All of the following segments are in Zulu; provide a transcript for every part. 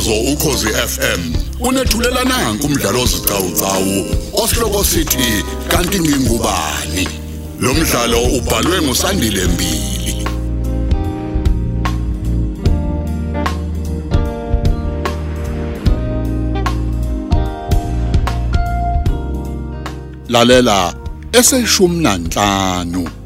umsakazo ukhosi FM unethulela nanku umdlalo ozicawucawu osihloko sithi kanti ngingubani? Lo mdlalo ubhalwe ngusandile mbili. Lalela eseshumi nanhlanu.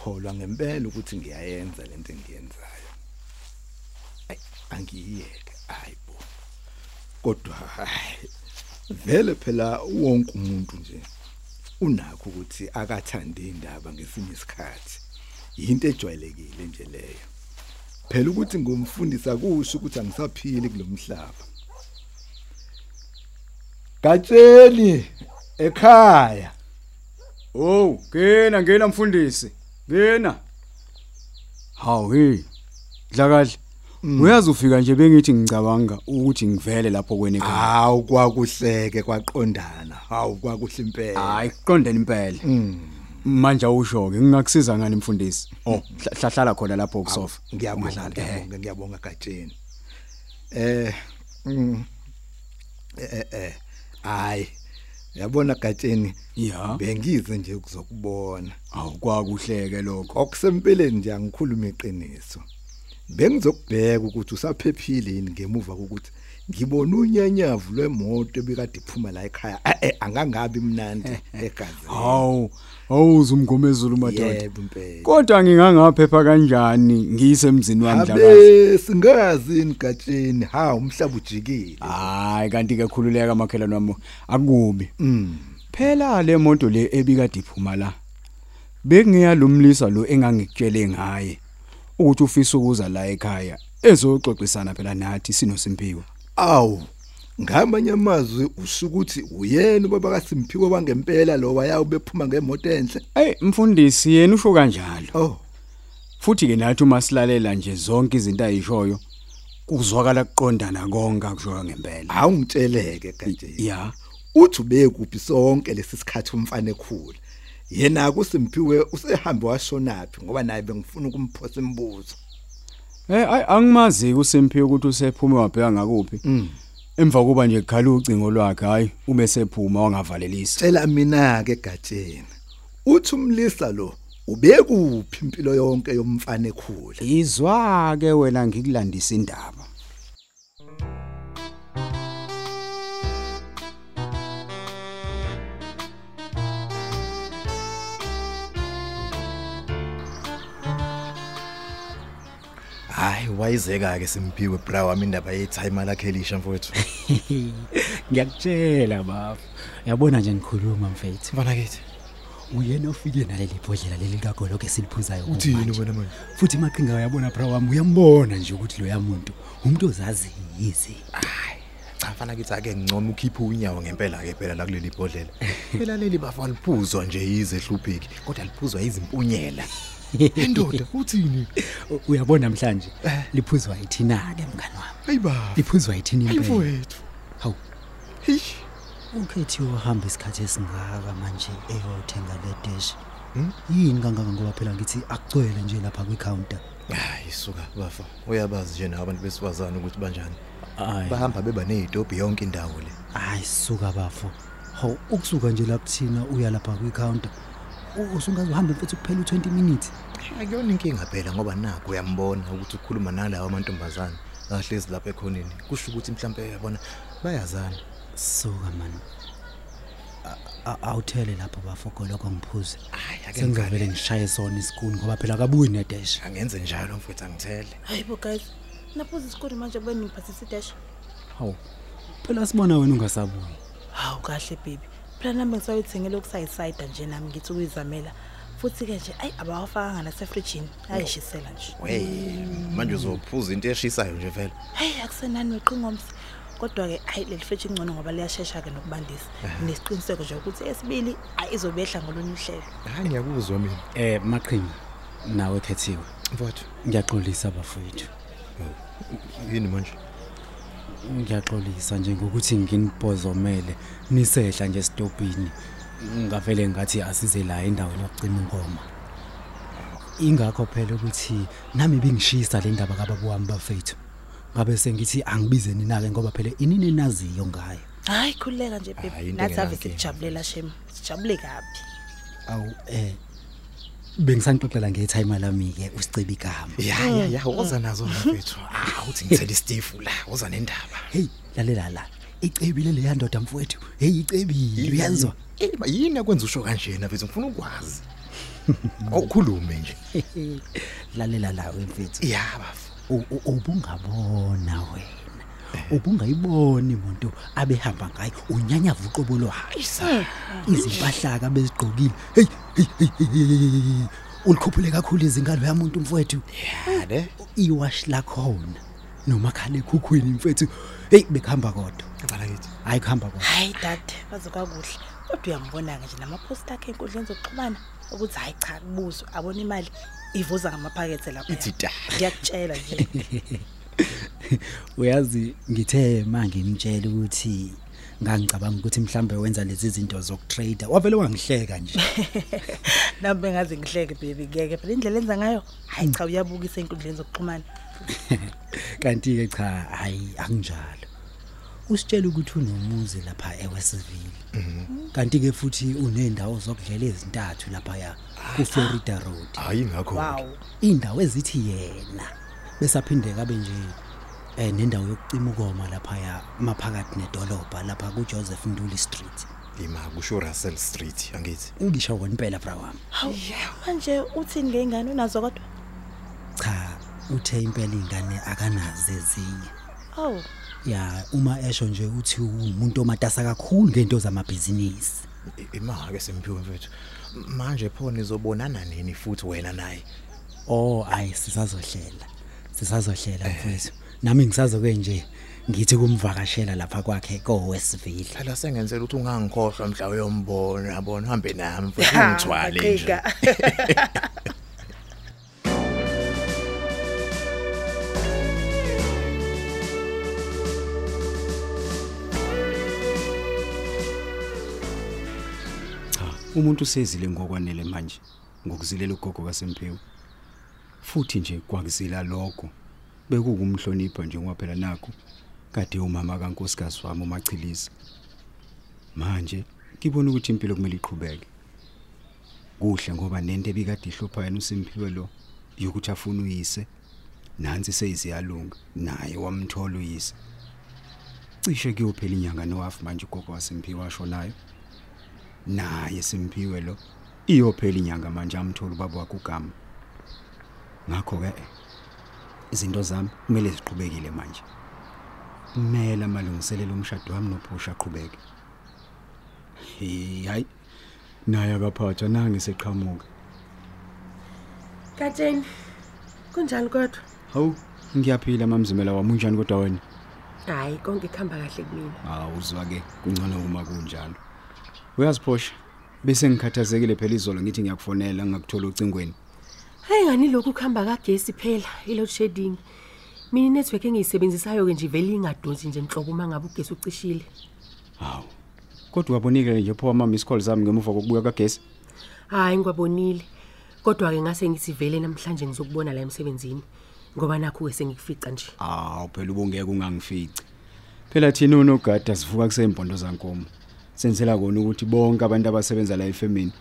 Angikholwa ngempela ukuthi ngiyayenza lento engiyenzayo. Ay, angiyeke hayibo kodwa hayi, vele phela wonke umuntu nje unakho ukuthi akathande indaba ngesinye isikhathi. Into ejwayelekile nje leyo. Phela ukuthi ngumfundisa kusho ukuthi angisaphili kulomhlaba Gatsheni ekhaya. Oh, ngena ngena mfundisi. Ngena. Hawu hey. Dlakahle. Uyazi ufika nje bengithi ngicabanga ukuthi ngivele lapho kwene ekhaya. Hawu kwakuhleke kwaqondana. Hawu kwakuhle impela. Hayi, qondeni impela. Manje awusho ke ngingakusiza ngani mfundisi? Oh, hla- hlala khona lapho kusofa. Ngiyabonga, Ungahlali. ngiyabonga, ngiyabonga Gatsheni. Eh mm, eh eh hayi yabona Gatsheni Ya. bengize nje ukuzokubona. Awu kwakuhleke lokho. Okusempeleni nje angikhuluma iqiniso. Bengizokubheka ukuthi usaphephile yini ngemuva kokuthi ngibona unyanyavu lwemoto ebikade iphuma la ekhaya. Eh, Eh angangabi mnandi egazini. Hawu, awuza umgomezulu madoda. Yebo impela. Kodwa ngingangaphepha kanjani ngiyisemzini wami? Abe singazi ingatsheni ha umhlaba ujikile. Hayi kanti ke khululeka makhelwane wami akubi. Mm. Phela le moto le ebikade iphuma la. Bekungiyalumlisa lo engangikutshele ngaye ukuthi ufisa ukuza la ekhaya ezoxoxisana phela nathi sinosimpiwe. Awu ngamanye amazwi usukuthi uyena ubaba kaSimphiwe wangempela lo wayawu bephuma ngemoto enhle. Ey mfundisi yena usho kanjalo. Oh Futhi ke nathi uma silalela nje zonke izinto ayishoyo kuzwakala kuqondana konke akushoyo ngempela. awungitsheleke kanje. Ya. Uthi ubekuphi sonke lesi sikhathi umfane ekhula. Yena kuSimphiwe usehambe washonaphi ngoba naye bengifuna ukumphosa imibuzo. Eh angimazi uSimpiwe ukuthi usephume wabheka ngakuphi. Emva kuba nje khala ucingo lwakhe hayi ube sephuma wangavalelisa. Tshela mina ke gatsheni. Uthi umlisa lo ubekuphi impilo yonke yomfane ekhula. Izwa ke wena ngikulandisa indaba. Hayi wayizeka ke simphiwe bra wami indaba yetime lakhe elisha mfowethu. ngiyakutshela bafu yabona nje ngikhuluma mfethu Mfana kithi. uyena ofike naleli bhodlela leli kagoloke siliphuzayo Uthini manje. wena manje? futhi maqhinga uyabona bra wami uyambona nje ukuthi lo yamuntu umuntu ozazi yizi Cha mfana kithi ake ngcono ukhiphe unyawo ngempela ke phela la kuleli bhodlela. Phela leli bafa liphuzwa nje yize hlupheki kodwa liphuzwa izimpunyela. Indoda uthini? U- uyabona namhlanje liphuzwa yithina ke mngani wami Hayiba. liphuzwa yithina impela Mfowethu. hawu Hey. ukhethi uhamba isikhathi esingaka manje eyothenga le dish yini kangaka ngoba phela ngithi akugcwele nje lapha kwi-counter Hayi suka bafa. Uyabazi nje nawe abantu besifazana ukuthi banjani. Hayi. Bahamba beba nezitobhi yonke indawo le. hayi suka bafo hawu ukusuka nje la kuthina uya lapha kwi-counter u- usungaze uhambe mfethu kuphela u-20 minutes. Akuyona inkinga phela ngoba naku uyambona ukuthi ukhuluma nalawa amantombazana ahlezi lapha ekhoneni. Kusho ukuthi mhlambe uyabona bayazana. suka mani A- a- awuthele lapho bafo goloko ngiphuze. Hayi ake sengizovele ngishaye sona isikuni ngoba phela kabuyi nedesh. Angenze njalo mfowethu angithele. hayibo guys. Naphuza isikori manje bani ngiphathisa idash? Hawu. Phela sibona wena ungasabuyi. Hawu kahle baby. Phela nami ngisayithengele okusayisayida nje nami ngithi ukuyizamela. Futhi-ke nje ayi abawafakanga nasefrijini ayishisela nje. Wey, manje uzophuza into eshisayo nje vele. heyi akusenani weqingomsi kodwa-ke hayi leli friji ingcono ngoba liyashesha-ke nokubandisa. Nesiqiniseko nje ukuthi esibili ayi izobehla ngolunye uhlelo. Hayi ngiyakuzwa mina. eh maqhinga nawe khethiwe. Mfowethu, ngiyaxolisa bafowethu. Yini manje? Ngiyaxolisa nje ngokuthi nginibhozomele nisehla nje stopini. Ngavele ngathi asize la endaweni yokucima ingoma. Ingakho phela ukuthi nami bengishisa le ndaba kababa wami bafethu. Ngabe sengithi angibize nina ke ngoba phela inini naziyo ngayo. hayi khululeka nje Hhayi, baby into nathi ave engenankinga. sikujabulela shem sijabule kabi Awu eh bengisanixoxela ngetime lami ke usicebi igama. ya ya ya woza nazo mfethu ah uthi ngithela istifu la woza nendaba Hey lalela la. Icebile le yandoda mfowethu. Hey icebile uyazwa. Eh, ma, yini akwenza usho kanjena mfethu ngifuna ukwazi awukhulume nje Lalela la wemfethu. ya bafu U- u- ubungabona wena ubungayiboni umuntu abehamba ngayo unyanyavu uqobo lwayo izimpahlaka bezigqokile hey hey, hey, hey, hey, hey, hey. ulikhuphule kakhulu izingalo yamuntu mfowethu. Ya le iwash lakhona nomakhala ekhukhwini mfethu hey bekuhamba kodwa. Bala kithi. Hayi kuhamba kodwa. Hayi dade bazokakuhle kodwa uyambona-ke nje namaphosta akhe enkundleni zokuxhumana ukuthi hayi cha kubuzo abona imali ivuza ngamaphakethe lapha. Ithi ta. ngiyakutshela nje. uyazi ngithe mangimtshela ukuthi ngangicabanga ukuthi mhlambe wenza lezi zinto zokutrade wavele wangihleka nje. Nami bengaze ngihleke baby. Ngeke phela. Indlela enza ngayo hayi cha uyabukisa ey'nkundleni zokuxhumana. Kanti ke cha hayi akunjalo. Usitshela ukuthi unomuzi lapha eWestville. Kanti ke futhi unendawo zokudlela ezintathu lapha ya ku Florida Road. Hayi ngakho wow. Indawo ezithi yena. Besaphinde kabe nje eh nendawo yokucima ukoma lapha ya maphakathi nedolobha lapha ku Joseph Nduli Street. Ima kusho Russell Street angithi? Ungisho wona impela bra wami. Manje uthini ngey'ngane unazo kodwa? Cha uthe impela ingane akanazi ezinye. Awu ya uma esho nje uthi umuntu omatasa kakhulu ngento zamabhizinisi. Ima ke simphiwe mfethu. Manje pho nizobonana nini futhi wena naye? Oh ayi sisazohlela sisazohlela mfethu nami ngisazoke nje ngithi kumvakashela lapha kwakhe ko Westville phela sengenzela ukuthi ungangikhohlwa mhla uyombona yabona? Hambe nami mfethu Ha, ungithwale nje. baqika. cha umuntu usezile ngokwanele manje ngokuzilela ugogo kaSempiwe futhi nje kwakuzila lokho. Bekukumhlonipha nje ngoba phela nakho kade umama kaNkosikazi wami umachilisa. Manje ngibona ukuthi impilo kumele iqhubeke. Kuhle ngoba nento ebikade ihlupha yena uSempiwe lo yokuthi afuna uyise. Nansi seyiziyalunga naye wamthola uyise. Cishe kuyophela inyanga nowafu manje ugogo wasempiwe washo nayo. Naye simphiwe lo iyophela inyanga manje amthola ubaba wakhe ugama. Ngakho ke izinto zami kumele ziqhubekile manje. Kumele amalungiselelo omshado wami nophusha aqhubeke. Hey hayi. Naye akaphatha nangi seqhamuka. Katsheni. Kunjani kodwa? hawu ngiyaphila mamzimela wami. Unjani kodwa wena? Hayi konke kuhamba kahle kumina. awuzwa ke kungcono uma kunjalo. Uyaziphosha? Bese ngikhathazekile phela izolo ngithi ngiyakufonela ngakuthola ucingweni Hayi ngani lokhu kuhamba kagesi phela i-load shedding. Mina network engiyisebenzisayo ke nje vele ingadonsi nje nhlobo uma ngabe ugesi ucishile. hawu kodwa wabonikele nje pho ama miss calls zami ngemuva kokubuya kagesi Hayi ngikwabonile. Kodwa ke ngase ngithi vele namhlanje ngizokubona la emsebenzini ngoba nakho ke sengikufica nje. Aw phela ubungeke ungangifici. Phela thina unogada sivuka kuseyimpondo zankomo. Senzela kona ukuthi bonke abantu abasebenza la efemini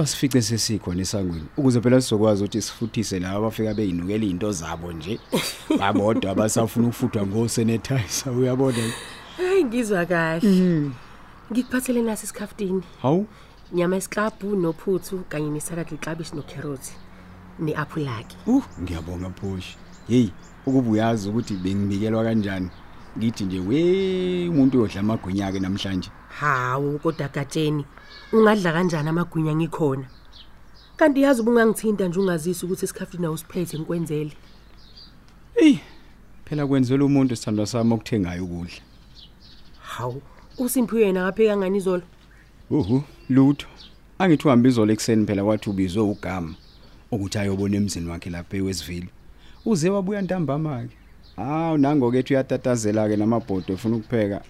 basifice sesikhona esangweni ukuze phela sizokwazi ukuthi sifuthise laba abafika beyinukela izinto zabo nje. Babodwa abasafuna ukufuthwa ngosenetizer uyabona. Hayi ngizwa kahle. Ngikuphathele nasi isikhaftini. Hawu Nyama esiklabhu nophuthu kanye nesalad liklabishi nocarrot neapple lake. uh ngiyabonga Phoshi. Hey ukuba uyazi ukuthi bengibikelwa kanjani. Ngithi nje we umuntu uyodla amagwinya ke namhlanje. Hawu kodwa Katsheni ungadla kanjani amagwinya ngikhona? Kanti yazi ubungangithinta nje ungazisi ukuthi isikhafini awusiphethe ngikwenzele. Ey phela kwenzela umuntu sithandwa sami okuthengayo ukudla. Hawu uSimphiwe yena ngapheka ngani izolo? Uhu, lutho. Angithi uhamba izolo ekseni phela kwathi ubizwe ugama ukuthi ayobona emzini wakhe lapha eWestville. Uze wabuya ntambama ke. Hawu nangokethu uyatatazela ke namabhodo efuna ukupheka.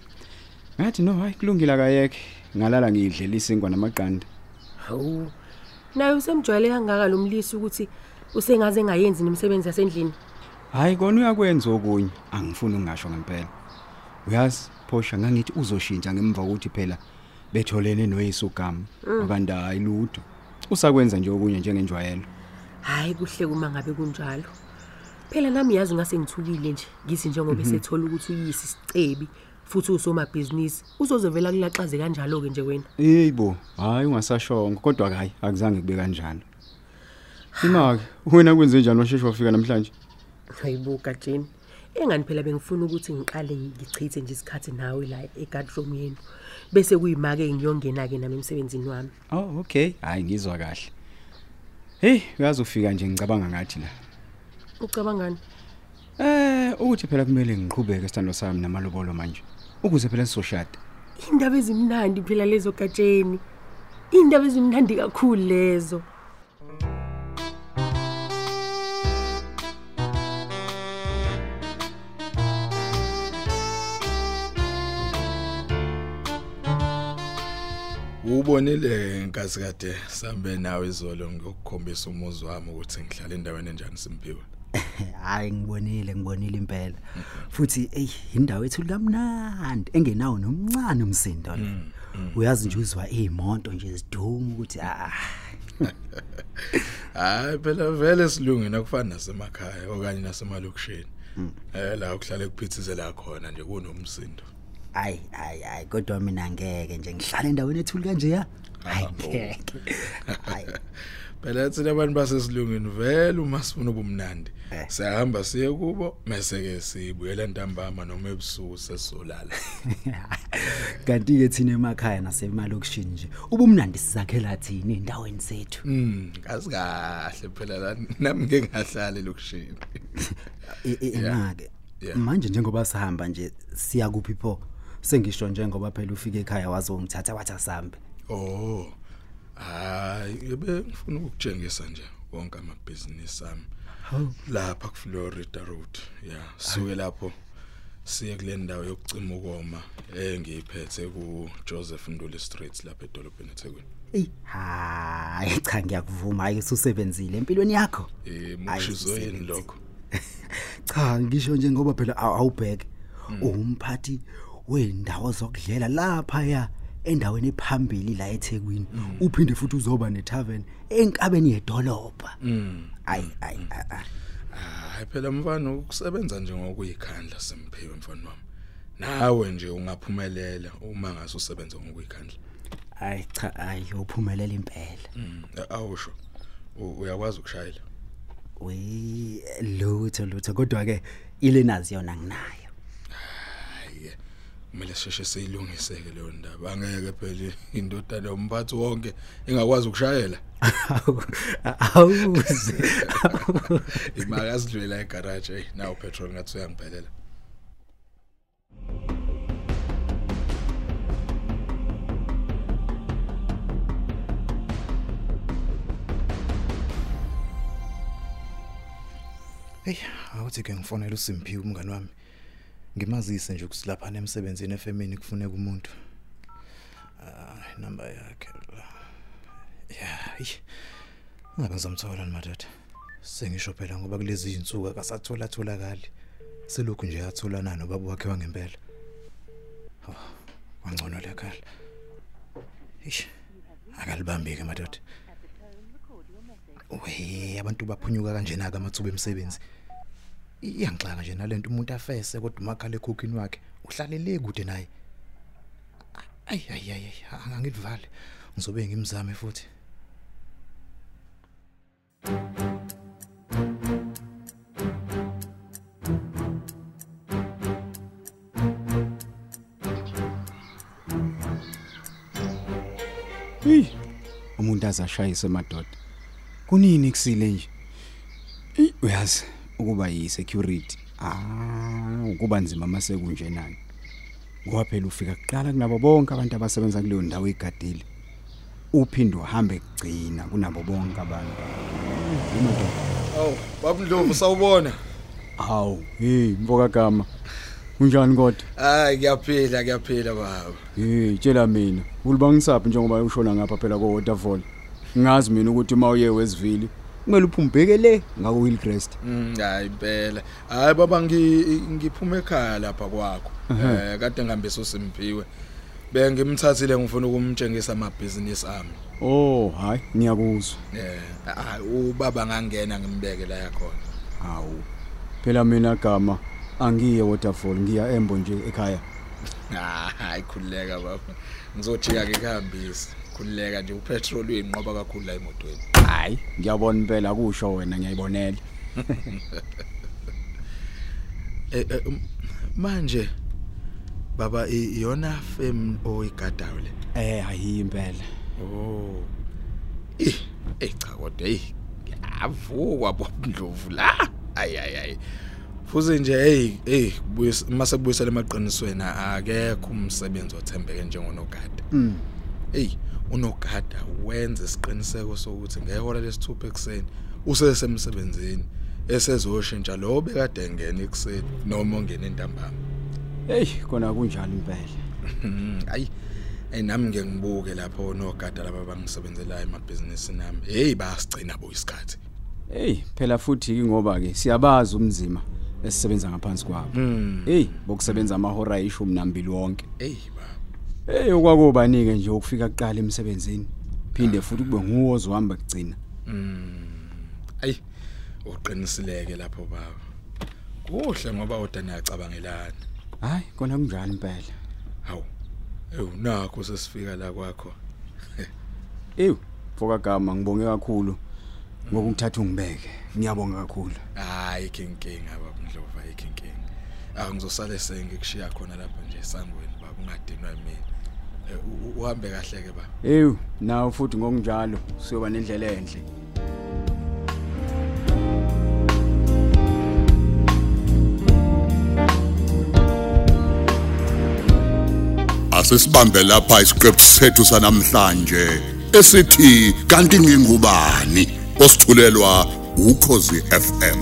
Ngathi no hayi kulungile akayeke. Ngalala ngidlela isinkwa namaqanda. Hawu. Naye usemjwayele kangaka lo mlisi ukuthi usengaze ngayenzi nemisebenzi yasendlini. Hayi kona uyakwenza okunye, angifuni ungasho ngempela. Uyazi phosha ngangithi uzoshintsha ngemva kokuthi phela betholene noyisugama. Abantu hayi lutho. Usakwenza nje okunye njengenjwayelo. Hayi kuhle uma ngabe kunjalo. Phela nami yazi ngase ngithukile nje, ngithi njengoba esethola ukuthi uyisi sicebi futhi usomabhizinisi, uzozovela kulaxaze kanjalo ke nje wena. Yebo, hayi ungasashongo kodwa hayi akuzange kube kanjalo. Imake, wena kwenze njani washesha wafika namhlanje? Hayibuka Jane. Engani phela bengifuna ukuthi ngiqale ngichithe nje isikhathi nawe la eGadroom yenu. Bese kuyimake ngiyongena ke nami emsebenzini wami. Oh, okay. Hayi ngizwa kahle. Hey, uyazi ufika nje ngicabanga ngathi la. Ucabangani? Eh, ukuthi phela kumele ngiqhubeke isithando sami namalobolo manje. Ukuze phela sizoshada. Indaba ezimnandi phela lezo Gatsheni. Indaba ezimnandi kakhulu lezo. Ubonile inkazi kade sambe nawe izolo ngokukhombisa umuzi wami ukuthi ngihlala endaweni enjani simphiwe. hayi ngibonile ngibonile impela. Futhi ey indawo ethu kamnandi engenawo nomncane umsindo le. Uyazi nje uzwa izimonto nje ziduma ukuthi ah Hayi phela vele silungile akufani nasemakhaya okanye nasemalokishini. Eh la ukuhlala kuphithizela khona nje kunomsindo. ay ay ay kodwa mina ngeke nje ngihlala endaweni ethuli kanje ya. Hayi ngeke hayi Phela thina abantu basesilungini vele uma sifuna ubumnandi. Eh. Siyahamba siye kubo mase ke sibuyela ntambama noma ebusuku sesolala. kanti ke thina emakhaya nasemalokishini nje ubumnandi sizakhela thina endaweni zethu Mm, kazi kahle phela la nami ngeke ngahlala lokishini. E- e- emake Yeah. manje njengoba sihamba nje siya kuphi pho sengisho njengoba phela ufike ekhaya wazongithatha wathi asambe Oh. Hayi, ebe ngifuna ukutshengisa nje wonke amabhizinisi ami. Lapha ku Florida Road. Yeah, suke lapho siye kule ndawo yokucima ukoma engiyiphethe ku Joseph Nduli Street lapha edolobheni eThekwini. Ey hayi cha ngiyakuvuma hayi usebenzile empilweni yakho Eh, Hayi, mukushizo yini usebenzi. lokho? cha ngisho nje ngoba phela aw- awubheke umphathi wendawo zokudlela lapha ya endaweni ephambili la eThekwini uphinde futhi uzoba netavern enkabeni yedolobha ayi ayi a- a- Hayi phela mfana ukusebenza nje ngokuyikhandla simphiwe mfana wami. Nawe nje ungaphumelela uma ngase usebenze ngokuyikhandla. ayi cha ayi uphumelela impela Mm, awusho. U- Uyakwazi ukushayela? we lutho lutho kodwa ke ilenazi yona nginayo Hayi. Kumele sheshe siyilungiseke leyo ndaba. Angeke phela indodana yomphathi wonke ingakwazi ukushayela. awuze Imaka sidlula egarage hey nawo petrol ngathi uyangiphelela. Hey, awuthi ke ngifonela uSimphiwe umngani wami. Ngimazise nje ukuthi lapha emsebenzini efemini kufuneka umuntu. Ah, number yakhe la. Yeah, hey. Ngabe ngizomthola ni madoda. Sengisho phela ngoba kulezi insuku akasathola tholakali. Selokhu nje yatholana nobaba wakhe wangempela. Oh, wangcono lekhala. Ish. Akalibambike madoda. We abantu baphunyuka kanjena ke amathuba emisebenzi. Iyangixaka nje nalento umuntu afese kodwa umakhala ekhokhini wakhe uhlalele kude naye. Ay ay ay ay, angangivale. Ngizobe ngimzame futhi. Hey, umuntu azashayise madoda. Kunini kusile nje? Ey, uyazi ukuba yi security. Ah, ukuba nzima mase kunjena. Ngoba phela ufika kuqala kunabo bonke abantu abasebenza kuleyo ndawo igadile. Uphinde uhambe kugcina kunabo bonke abantu. Imadoda. Awu, babundlovu sawubona. Hawu, hey mfoka gama. Unjani kodwa? Hayi kuyaphila kuyaphila baba. Hey, tshela mina, ulibangisaphi njengoba ushona ngapha phela ko waterfall. Ngazi mina ukuthi mawuye wesivili, kumele uphumbeke le ngako Hillcrest. Mm hayi impela. Hayi baba ngi ngiphuma ekhaya lapha kwakho. Eh kade ngihambisa uSimpiwe. Bengimthathile ngifuna ukumtshengisa amabhizinisi ami. Oh, hayi, ngiyakuzwa. Eh hayi ubaba ngangena ngimbeke la yakhona. Hawu. Phela mina gama angiye waterfall, ngiya embo nje ekhaya. Ah, hayi khulileka baba. Ngizojika ke kuhambisa. Khulileka nje upetrol uyinqoba kakhulu la emotweni. Hayi, ngiyabona impela kusho wena ngiyayibonela. Eh eh, um, manje baba i- iyona fem oyigadayo le. Eh, hayi impela. Oh. Eh, eh cha kodwa eh ngiyavukwa bobundlovu la. Ay ay Fuze nje hey hey mase kubuyisela emaqiniso akekho umsebenzi othembeke njengonogada. Mm. Hey, unogada wenza isiqiniseko sokuthi ngehora lesithupha ekseni usesemsebenzini esezoshintsha lo bekade engena ekseni noma ongena entambama. Hey, kona kunjalo impela. Hayi. Hey nami ngeke ngibuke lapho onogada laba bangisebenzelayo emabhizinisini nami. Hey bayasigcina bo isikhathi. Hey, phela futhi ngoba ke siyabazi umzima esisebenza ngaphansi kwabo. Mm. Hey, bokusebenza amahora ayishumi nambili wonke. Hey ba. Hey, okwakubanike nje ukufika kuqala emsebenzini. Phinde futhi kube nguwo ozohamba kugcina. Ayi uqinisileke lapho baba. Kuhle ngoba odana yacabangelana. Hayi, kona kunjalo impela. Hawu. Ewu nakho sesifika la kwakho. Ew, foka gama ngibonge kakhulu ngokungithatha ungibeke. Ngiyabonga kakhulu. Hayi kinkinga baba Ndlova ikinkinga. Ah ngizosale sengikushiya khona lapha nje esangweni baba ungadinwa yimina. Eh, u- u- Uhambe kahle ke baba. Ew, nawe futhi ngokunjalo siyoba nendlela enhle. Asisibambe lapha isiqephu sethu sanamhlanje esithi kanti ngingubani osithulelwa ukhozi FM